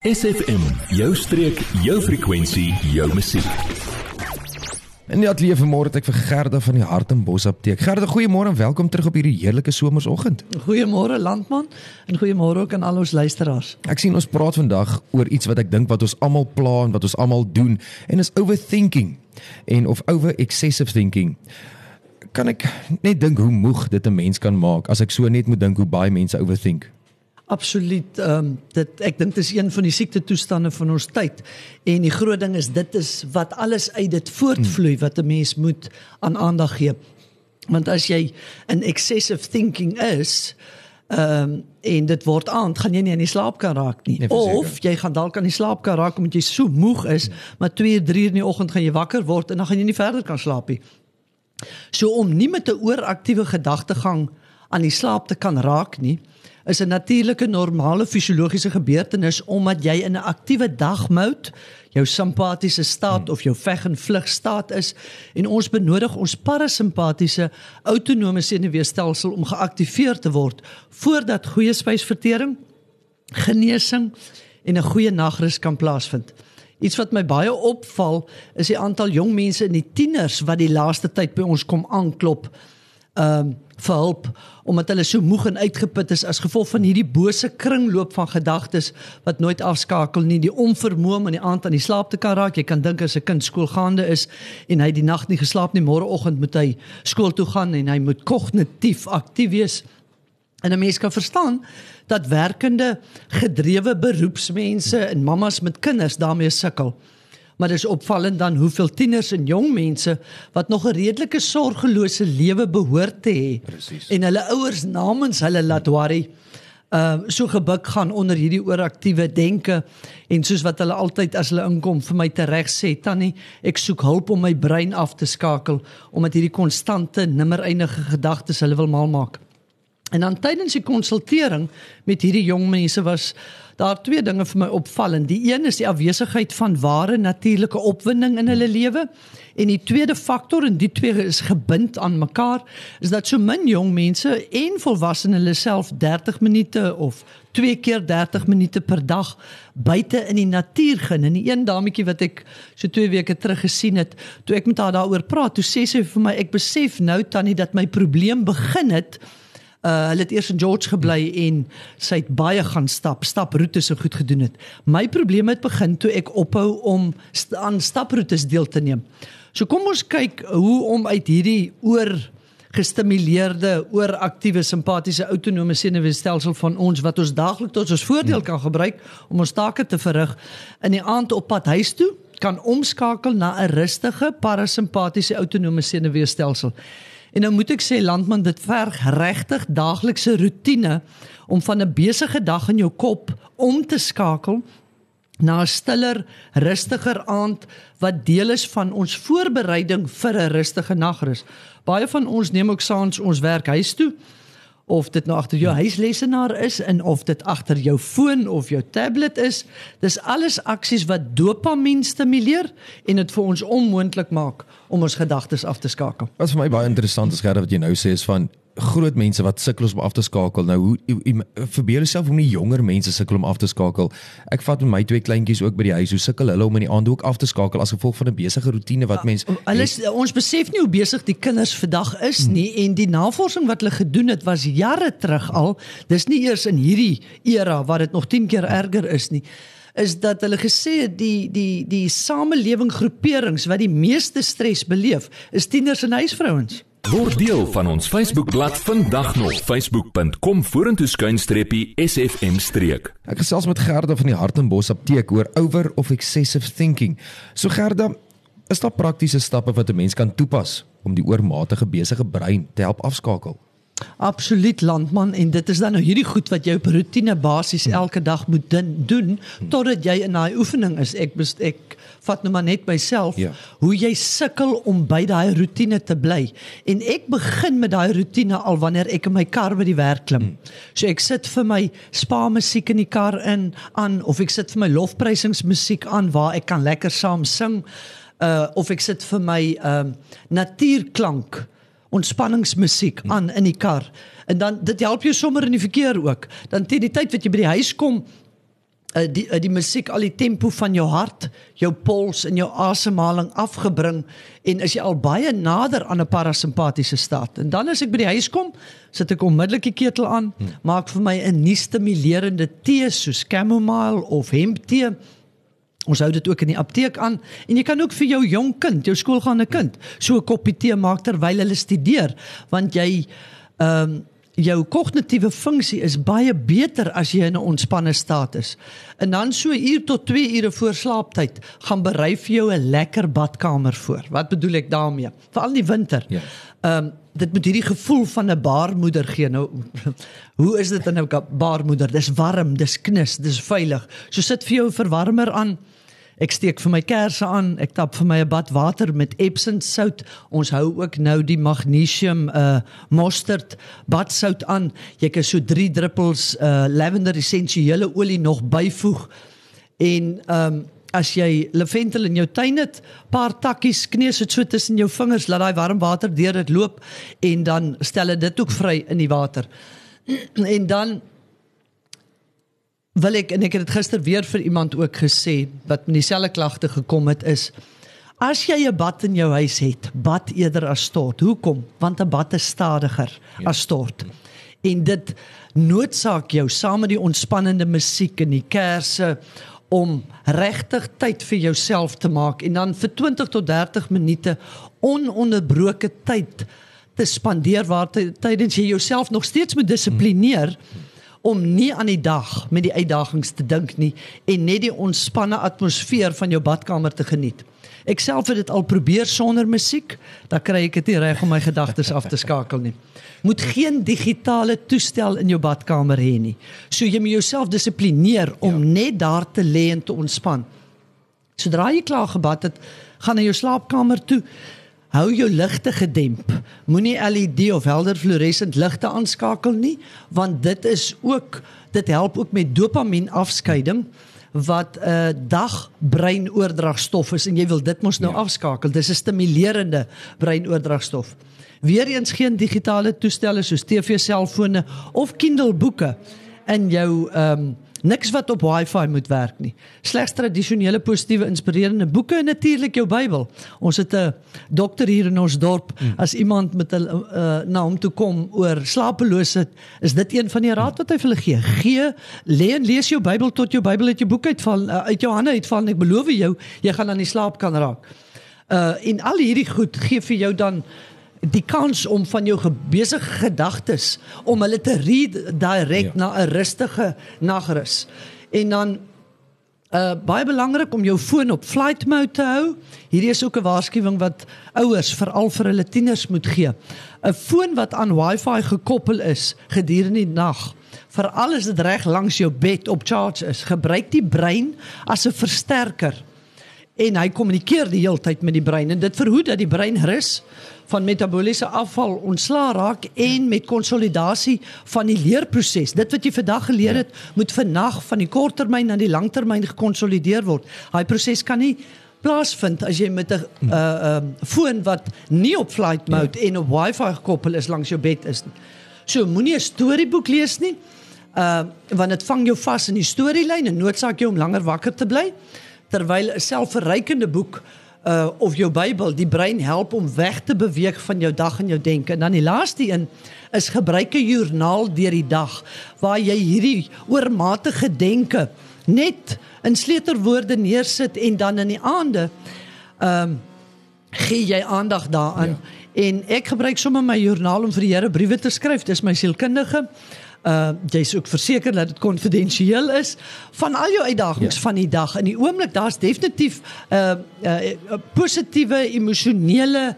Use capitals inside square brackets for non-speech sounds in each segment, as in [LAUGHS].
SFM, jou streek, jou frekwensie, jou musiek. En ja, lief vanmôre het ek vir Gerda van die Hartenbos apteek. Gerda, goeiemôre en welkom terug op hierdie heerlike somersoggend. Goeiemôre landman en goeiemôre ook aan al ons luisteraars. Ek sien ons praat vandag oor iets wat ek dink wat ons almal pla en wat ons almal doen en is overthinking en of over excessive thinking. Kan ek net dink hoe moeg dit 'n mens kan maak as ek so net moet dink hoe baie mense overthink? Absoluut. Ehm um, dit ek dink dit is een van die siekte toestande van ons tyd. En die groot ding is dit is wat alles uit dit voortvloei wat 'n mens moet aan aandag gee. Want as jy in excessive thinking is, ehm um, en dit word aand, gaan jy nie in die slaap kan raak nie. Nee, of jy gaan dalk aan die slaap kan raak omdat jy so moeg is, maar 2, 3 in die oggend gaan jy wakker word en dan gaan jy nie verder kan slaap nie. So om nie met 'n ooraktiewe gedagtegang aan die slaap te kan raak nie, is 'n natuurlike normale fisiologiese gebeurtenis omdat jy in 'n aktiewe dagmout jou simpatiese staat of jou veg en vlug staat is en ons benodig ons parasimpatiese autonome senuweestelsel om geaktiveer te word voordat goeie spysvertering, genesing en 'n goeie nagrus kan plaasvind. Iets wat my baie opval is die aantal jong mense in die tieners wat die laaste tyd by ons kom aanklop. Ehm um, vir hulp omdat hulle so moeg en uitgeput is as gevolg van hierdie bose kringloop van gedagtes wat nooit afskakel nie. Die onvermoë om in die aand aan die slaap te kan raak. Jy kan dink as 'n kind skoolgaande is en hy die nag nie geslaap nie môreoggend moet hy skool toe gaan en hy moet kognitief aktief wees. En 'n mens kan verstaan dat werkende gedrewe beroepsmense en mammas met kinders daarmee sukkel maar dis opvallend dan hoeveel tieners en jong mense wat nog 'n redelike sorgelose lewe behoort te hê. En hulle ouers namens hulle laat worry uh so gebuk gaan onder hierdie ooraktiewe denke en soos wat hulle altyd as hulle inkom vir my tereg sê tannie ek soek hulp om my brein af te skakel omdat hierdie konstante nimmer eindige gedagtes hulle wil mal maak en dan tydens die konsultering met hierdie jong mense was daar twee dinge vir my opvallend. Die een is die afwesigheid van ware natuurlike opwinding in hulle lewe en die tweede faktor en die twee is gebind aan mekaar is dat so min jong mense en volwassenes hulle self 30 minute of twee keer 30 minute per dag buite in die natuur gaan. En die een dametjie wat ek so 2 weke terug gesien het, toe ek met haar daaroor praat, toe sê sy vir my ek besef nou tannie dat my probleem begin het Uh hulle het eers in George gebly en sy het baie gaan stap, staproetes so goed gedoen het. My probleem het begin toe ek ophou om st aan staproetes deel te neem. So kom ons kyk hoe om uit hierdie oor gestimuleerde, ooraktiewe, simpatiese autonome senuweestelsel van ons wat ons daagliks tot ons voordeel kan gebruik om ons take te verrig in die aand op pad huis toe kan omskakel na 'n rustige parasimpatiese autonome senuweestelsel. En nou moet ek sê landman dit verg regtig daaglikse rotine om van 'n besige dag in jou kop om te skakel na 'n stiller, rustiger aand wat deel is van ons voorbereiding vir 'n rustige nagrus. Baie van ons neem ook saans ons werk huis toe of dit nou agter jou huislesenaar is en of dit agter jou foon of jou tablet is. Dis alles aksies wat dopamien stimuleer en dit vir ons onmoontlik maak om ons gedagtes af te skakel. Wat vir my baie interessant is gerad wat jy nou sê is van groot mense wat sukkel om af te skakel. Nou hoe verbeel jouself hoe nie jonger mense sukkel om af te skakel. Ek vat met my twee kleintjies ook by die huis. Hoe sukkel hulle om in die aand ook af te skakel as gevolg van 'n besige rotine wat mens Alles ja, ons besef nie hoe besig die kinders vandag is hmm. nie en die navorsing wat hulle gedoen het was jare terug al. Dis nie eers in hierdie era waar dit nog 10 keer erger is nie is dat hulle gesê het die die die samelewing groeperings wat die meeste stres beleef is tieners en huisvrouens. Word deel van ons Facebookblad vandag nog facebook.com vorentoe skuinstreppie sfm streek. Ek gesels met Gerda van die Hartenbos apteek oor over of excessive thinking. So Gerda, is daar praktiese stappe wat 'n mens kan toepas om die oormatige besige brein te help afskakel? Absoluut landman en dit is dan nou hierdie goed wat jy op rotine basis elke dag moet doen totdat jy in daai oefening is. Ek best, ek vat nou maar net myself ja. hoe jy sukkel om by daai rotine te bly. En ek begin met daai rotine al wanneer ek in my kar by die werk klim. So ek sit vir my spa musiek in die kar in aan of ek sit vir my lofprysingsmusiek aan waar ek kan lekker saam sing. Uh of ek sit vir my um uh, natuurklank ontspanningsmusiek aan in die kar. En dan dit help jou sommer in die verkeer ook. Dan teen die tyd wat jy by die huis kom, uh, die uh, die musiek al die tempo van jou hart, jou pols en jou asemhaling afgebring en is jy al baie nader aan 'n parasimpatiese staat. En dan as ek by die huis kom, sit ek onmiddellik die ketel aan, hmm. maak vir my 'n nuus stimulerende tee soos chamomile of hemptee. Ons hou dit ook in die apteek aan en jy kan ook vir jou jong kind, jou skoolgaande kind, so 'n koppie tee maak terwyl hulle studeer, want jy ehm um, jou kognitiewe funksie is baie beter as jy in 'n ontspanne staat is. En dan so uur tot 2 ure voor slaaptyd gaan berei vir jou 'n lekker badkamer voor. Wat bedoel ek daarmee? Veral in die winter. Ja. Ehm um, dit moet hierdie gevoel van 'n baarmoeder gee. Nou [LAUGHS] hoe is dit in 'n baarmoeder? Dis warm, dis knus, dis veilig. So sit vir jou 'n verwarmer aan. Ek steek vir my kersse aan, ek tap vir my 'n bad water met Epsom sout. Ons hou ook nou die magnesium uh mosterd badsout aan. Jy kan so 3 druppels uh lavender essensiële olie nog byvoeg. En um as jy lavendel in jou tuin het, paar takkies kneus dit so tussen jou vingers, laat daai warm water deur dit loop en dan stel dit ook vry in die water. [CLEARS THROAT] En dan wil ek en ek het dit gister weer vir iemand ook gesê wat met dieselfde klagte gekom het is as jy 'n bad in jou huis het, bad eerder as stort. Hoekom? Want 'n bad is stadiger ja. as stort. En dit noodsaak jou saam met die ontspannende musiek en die kersse om regtig tyd vir jouself te maak en dan vir 20 tot 30 minute ononderbroke tyd te spandeer waar tydens jy jouself nog steeds moet dissiplineer. Hmm om nie aan die dag met die uitdagings te dink nie en net die ontspanne atmosfeer van jou badkamer te geniet. Ek self het dit al probeer sonder musiek, dan kry ek dit nie reg om my gedagtes af te skakel nie. Moet geen digitale toestel in jou badkamer hê nie. So jy moet jouself dissiplineer om ja. net daar te lê en te ontspan. Sodra jy klaar gebad het, gaan na jou slaapkamer toe hou jou ligte gedemp. Moenie LED of helder fluoresent ligte aanskakel nie, want dit is ook dit help ook met dopamien afskeiding wat 'n uh, dag breinoordragstof is en jy wil dit mos nou ja. afskakel. Dis 'n stimulerende breinoordragstof. Weereens geen digitale toestelle soos TV, selfone of Kindle boeke in jou ehm um, Niks wat op Wi-Fi moet werk nie. Slegs tradisionele positiewe inspirerende boeke en natuurlik jou Bybel. Ons het 'n dokter hier in ons dorp. Hmm. As iemand met 'n uh, na hom toe kom oor slapeloosheid, is dit een van die raad wat hy vir hulle gee. Gee, le en lees jou Bybel tot jou Bybel uit jou boek uitval uh, uit jou hande uitval en ek beloof jou, jy gaan aan die slaap kan raak. Uh en al hierdie goed gee vir jou dan die kans om van jou besige gedagtes om hulle te redirect ja. na 'n rustige nagrus. En dan uh baie belangrik om jou foon op flight mode te hou. Hierdie is ook 'n waarskuwing wat ouers veral vir hulle tieners moet gee. 'n Foon wat aan Wi-Fi gekoppel is gedurende die nag, veral as dit reg langs jou bed op charge is, gebruik die brein as 'n versterker en hy kommunikeer die hele tyd met die brein en dit verhoed dat die brein rus van metabooliese afval ontslaa raak en met konsolidasie van die leerproses. Dit wat jy vandag geleer het, ja. moet vannag van die korttermyn na die langtermyn gekonsolideer word. Daai proses kan nie plaasvind as jy met 'n uh, uh, foon wat nie op flight mode ja. en op wifi gekoppel is langs jou bed is nie. So moenie 'n storieboek lees nie. Uh want dit vang jou vas in die storielyn en noodsaak jy om langer wakker te bly terwyl 'n selfverrykende boek uh of jou Bybel die brein help om weg te beweeg van jou dag en jou denke. En dan die laaste een is gebruik 'n joernaal deur die dag waar jy hierdie oormatige denke net in sleuterwoorde neersit en dan in die aande ehm um, gee jy aandag daaraan. Ja. En ek gebruik sommer my joernaal om vir die Here briewe te skryf. Dis my sielkundige uh jy's ook verseker dat dit konfidensieel is van al jou uitdagings ja. van die dag. In die oomblik daar's definitief 'n uh, uh, uh, positiewe emosionele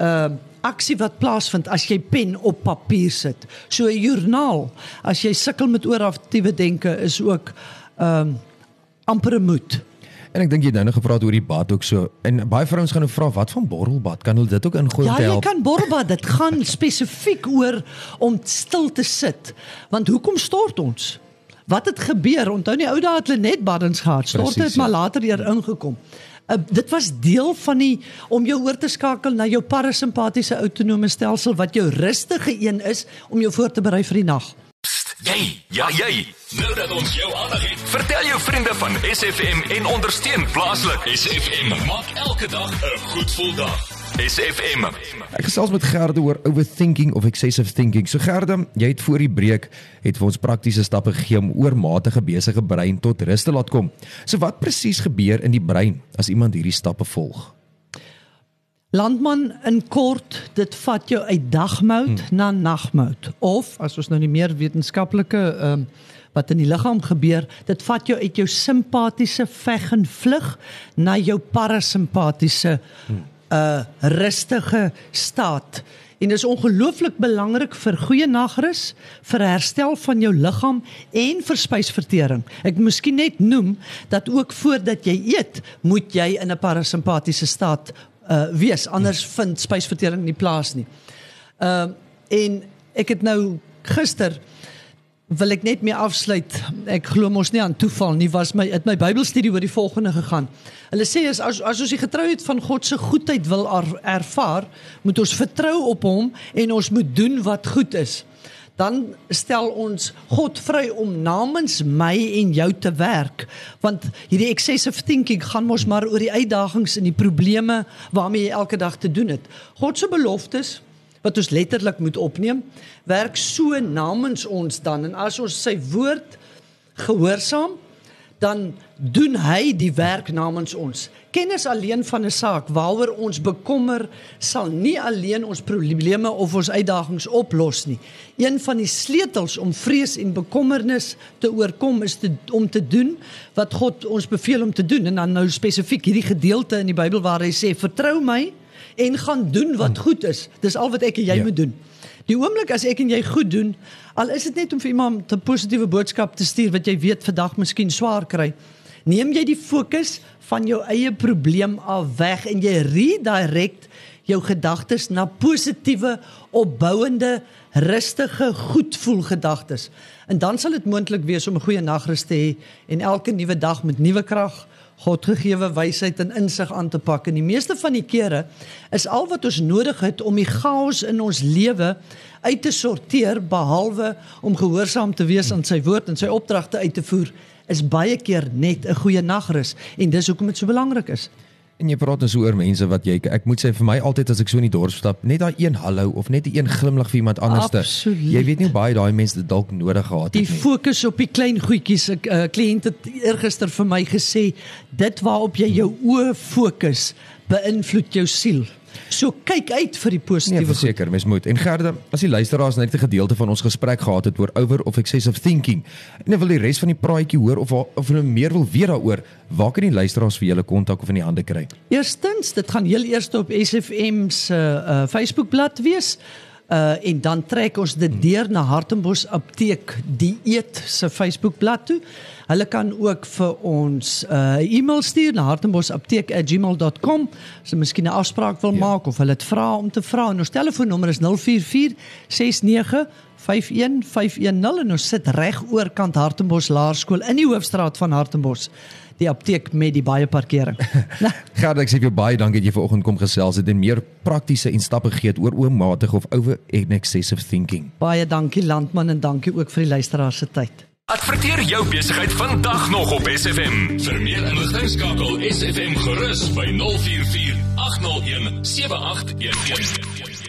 uh aksie wat plaasvind as jy pen op papier sit. So 'n joernaal as jy sukkel met ooraktiewe denke is ook um uh, amper moed. En ek dink jy nou nog gevra het oor die bad ook so. En baie vrouens gaan nou vra wat van borrelbad? Kan hulle dit ook ingooi ja, om te help? Ja, jy kan borrelbad. Dit gaan [LAUGHS] spesifiek oor om stil te sit. Want hoekom stort ons? Wat het gebeur? Onthou nie ou dae het hulle net baddens gehad. Stort het maar ja. later hier ingekom. Uh, dit was deel van die om jou oor te skakel na jou parasimpatiese autonome stelsel wat jou rustige een is om jou voor te berei vir die nag. Jy, ja jy. Nou dat ons jou aandag het, vertel jou vriende van SFM en ondersteun plaaslik. SFM maak elke dag 'n goed gevoel dag. SFM. Ek gesels met Gerde oor overthinking of excessive thinking. So Gerde, jy het voor die breek het vir ons praktiese stappe gegee om oormatige besige brein tot rus te laat kom. So wat presies gebeur in die brein as iemand hierdie stappe volg? Landman in kort, dit vat jou uit dagmout hmm. na nagmout of as ons nou nie meer wetenskaplike ehm um, wat in die liggaam gebeur, dit vat jou uit jou simpatiese veg en vlug na jou parasimpatiese hmm. uh rustige staat. En dit is ongelooflik belangrik vir goeie nagrus, vir herstel van jou liggaam en vir spysvertering. Ek miskien net noem dat ook voordat jy eet, moet jy in 'n parasimpatiese staat uh wees anders vind spysvertering nie plaas nie. Ehm uh, en ek het nou gister wil ek net mee afsluit. Ek glo mos nie aan toeval nie. Was my het my Bybelstudie oor die volgende gegaan. Hulle sê as as, as ons die getrouheid van God se goedheid wil er, ervaar, moet ons vertrou op hom en ons moet doen wat goed is dan stel ons God vry om namens my en jou te werk want hierdie excessive thinking gaan mos maar oor die uitdagings en die probleme waarmee jy elke dag te doen het. God se beloftes wat ons letterlik moet opneem, werk so namens ons dan en as ons sy woord gehoorsaam dan doen hy die werk namens ons. Kennis alleen van 'n saak waaroor ons bekommer sal nie alleen ons probleme of ons uitdagings oplos nie. Een van die sleutels om vrees en bekommernis te oorkom is te, om te doen wat God ons beveel om te doen en dan nou spesifiek hierdie gedeelte in die Bybel waar hy sê vertrou my en gaan doen wat goed is. Dis al wat ek en jy ja. moet doen. Die oomblik as ek en jy goed doen, al is dit net om vir iemand 'n positiewe boodskap te stuur wat jy weet vandag miskien swaar kry, neem jy die fokus van jou eie probleem af weg en jy redirect jou gedagtes na positiewe, opbouende, rustige, goedvoel gedagtes. En dan sal dit moontlik wees om 'n goeie nagrus te hê en elke nuwe dag met nuwe krag Godgegewe wysheid en insig aan te pak. En die meeste van die kere is al wat ons nodig het om die chaos in ons lewe uit te sorteer behalwe om gehoorsaam te wees aan sy woord en sy opdragte uit te voer is baie keer net 'n goeie nagrus en dis hoekom dit so belangrik is. En jy praat dus oor mense wat jy ek moet sê vir my altyd as ek so in die dorp stap, net daai een hallo of net 'n een glimlag vir iemand anderste. Jy weet nie baie daai mense dit dalk nodig gehad het nie. Die fokus op die klein goedjies. 'n uh, Kliënt het eergister vir my gesê, dit waarop jy jou oë fokus, beïnvloed jou siel. So kyk uit vir die positiewe. Nee, verseker, mens moet. En Gerda, as die luisteraars net 'n gedeelte van ons gesprek gehad het oor over of excessive thinking en wil die res van die praatjie hoor of of hulle meer wil weet daaroor, waar kan die luisteraars vir julle kontak of in die hande kry? Eerstens, dit gaan heel eers op SFM se uh, Facebook-blad wees. Uh en dan trek ons dit deur na Hartenbos Apteek Dieet se Facebook-blad toe. Hulle kan ook vir ons 'n uh, e-mail stuur na hartenbosapteek@gmail.com as hulle miskien 'n afspraak wil ja. maak of hulle dit vra om te vra. Ons telefoonnommer is 044 69 51510 en ons sit reg oorkant Hartenbos Laerskool in die hoofstraat van Hartenbos die apteek met die baie parkering. [LAUGHS] Gert, ek sê vir jou baie dankie dat jy vanoggend kom gesels het en meer praktiese en stappe gegee het oor oormatige of over excessive thinking. Baie dankie landman en dankie ook vir die luisteraars se tyd. Adverteer jou besigheid vandag nog op SFM. Vir meer inligting skakel SFM gerus by 044 801 7811.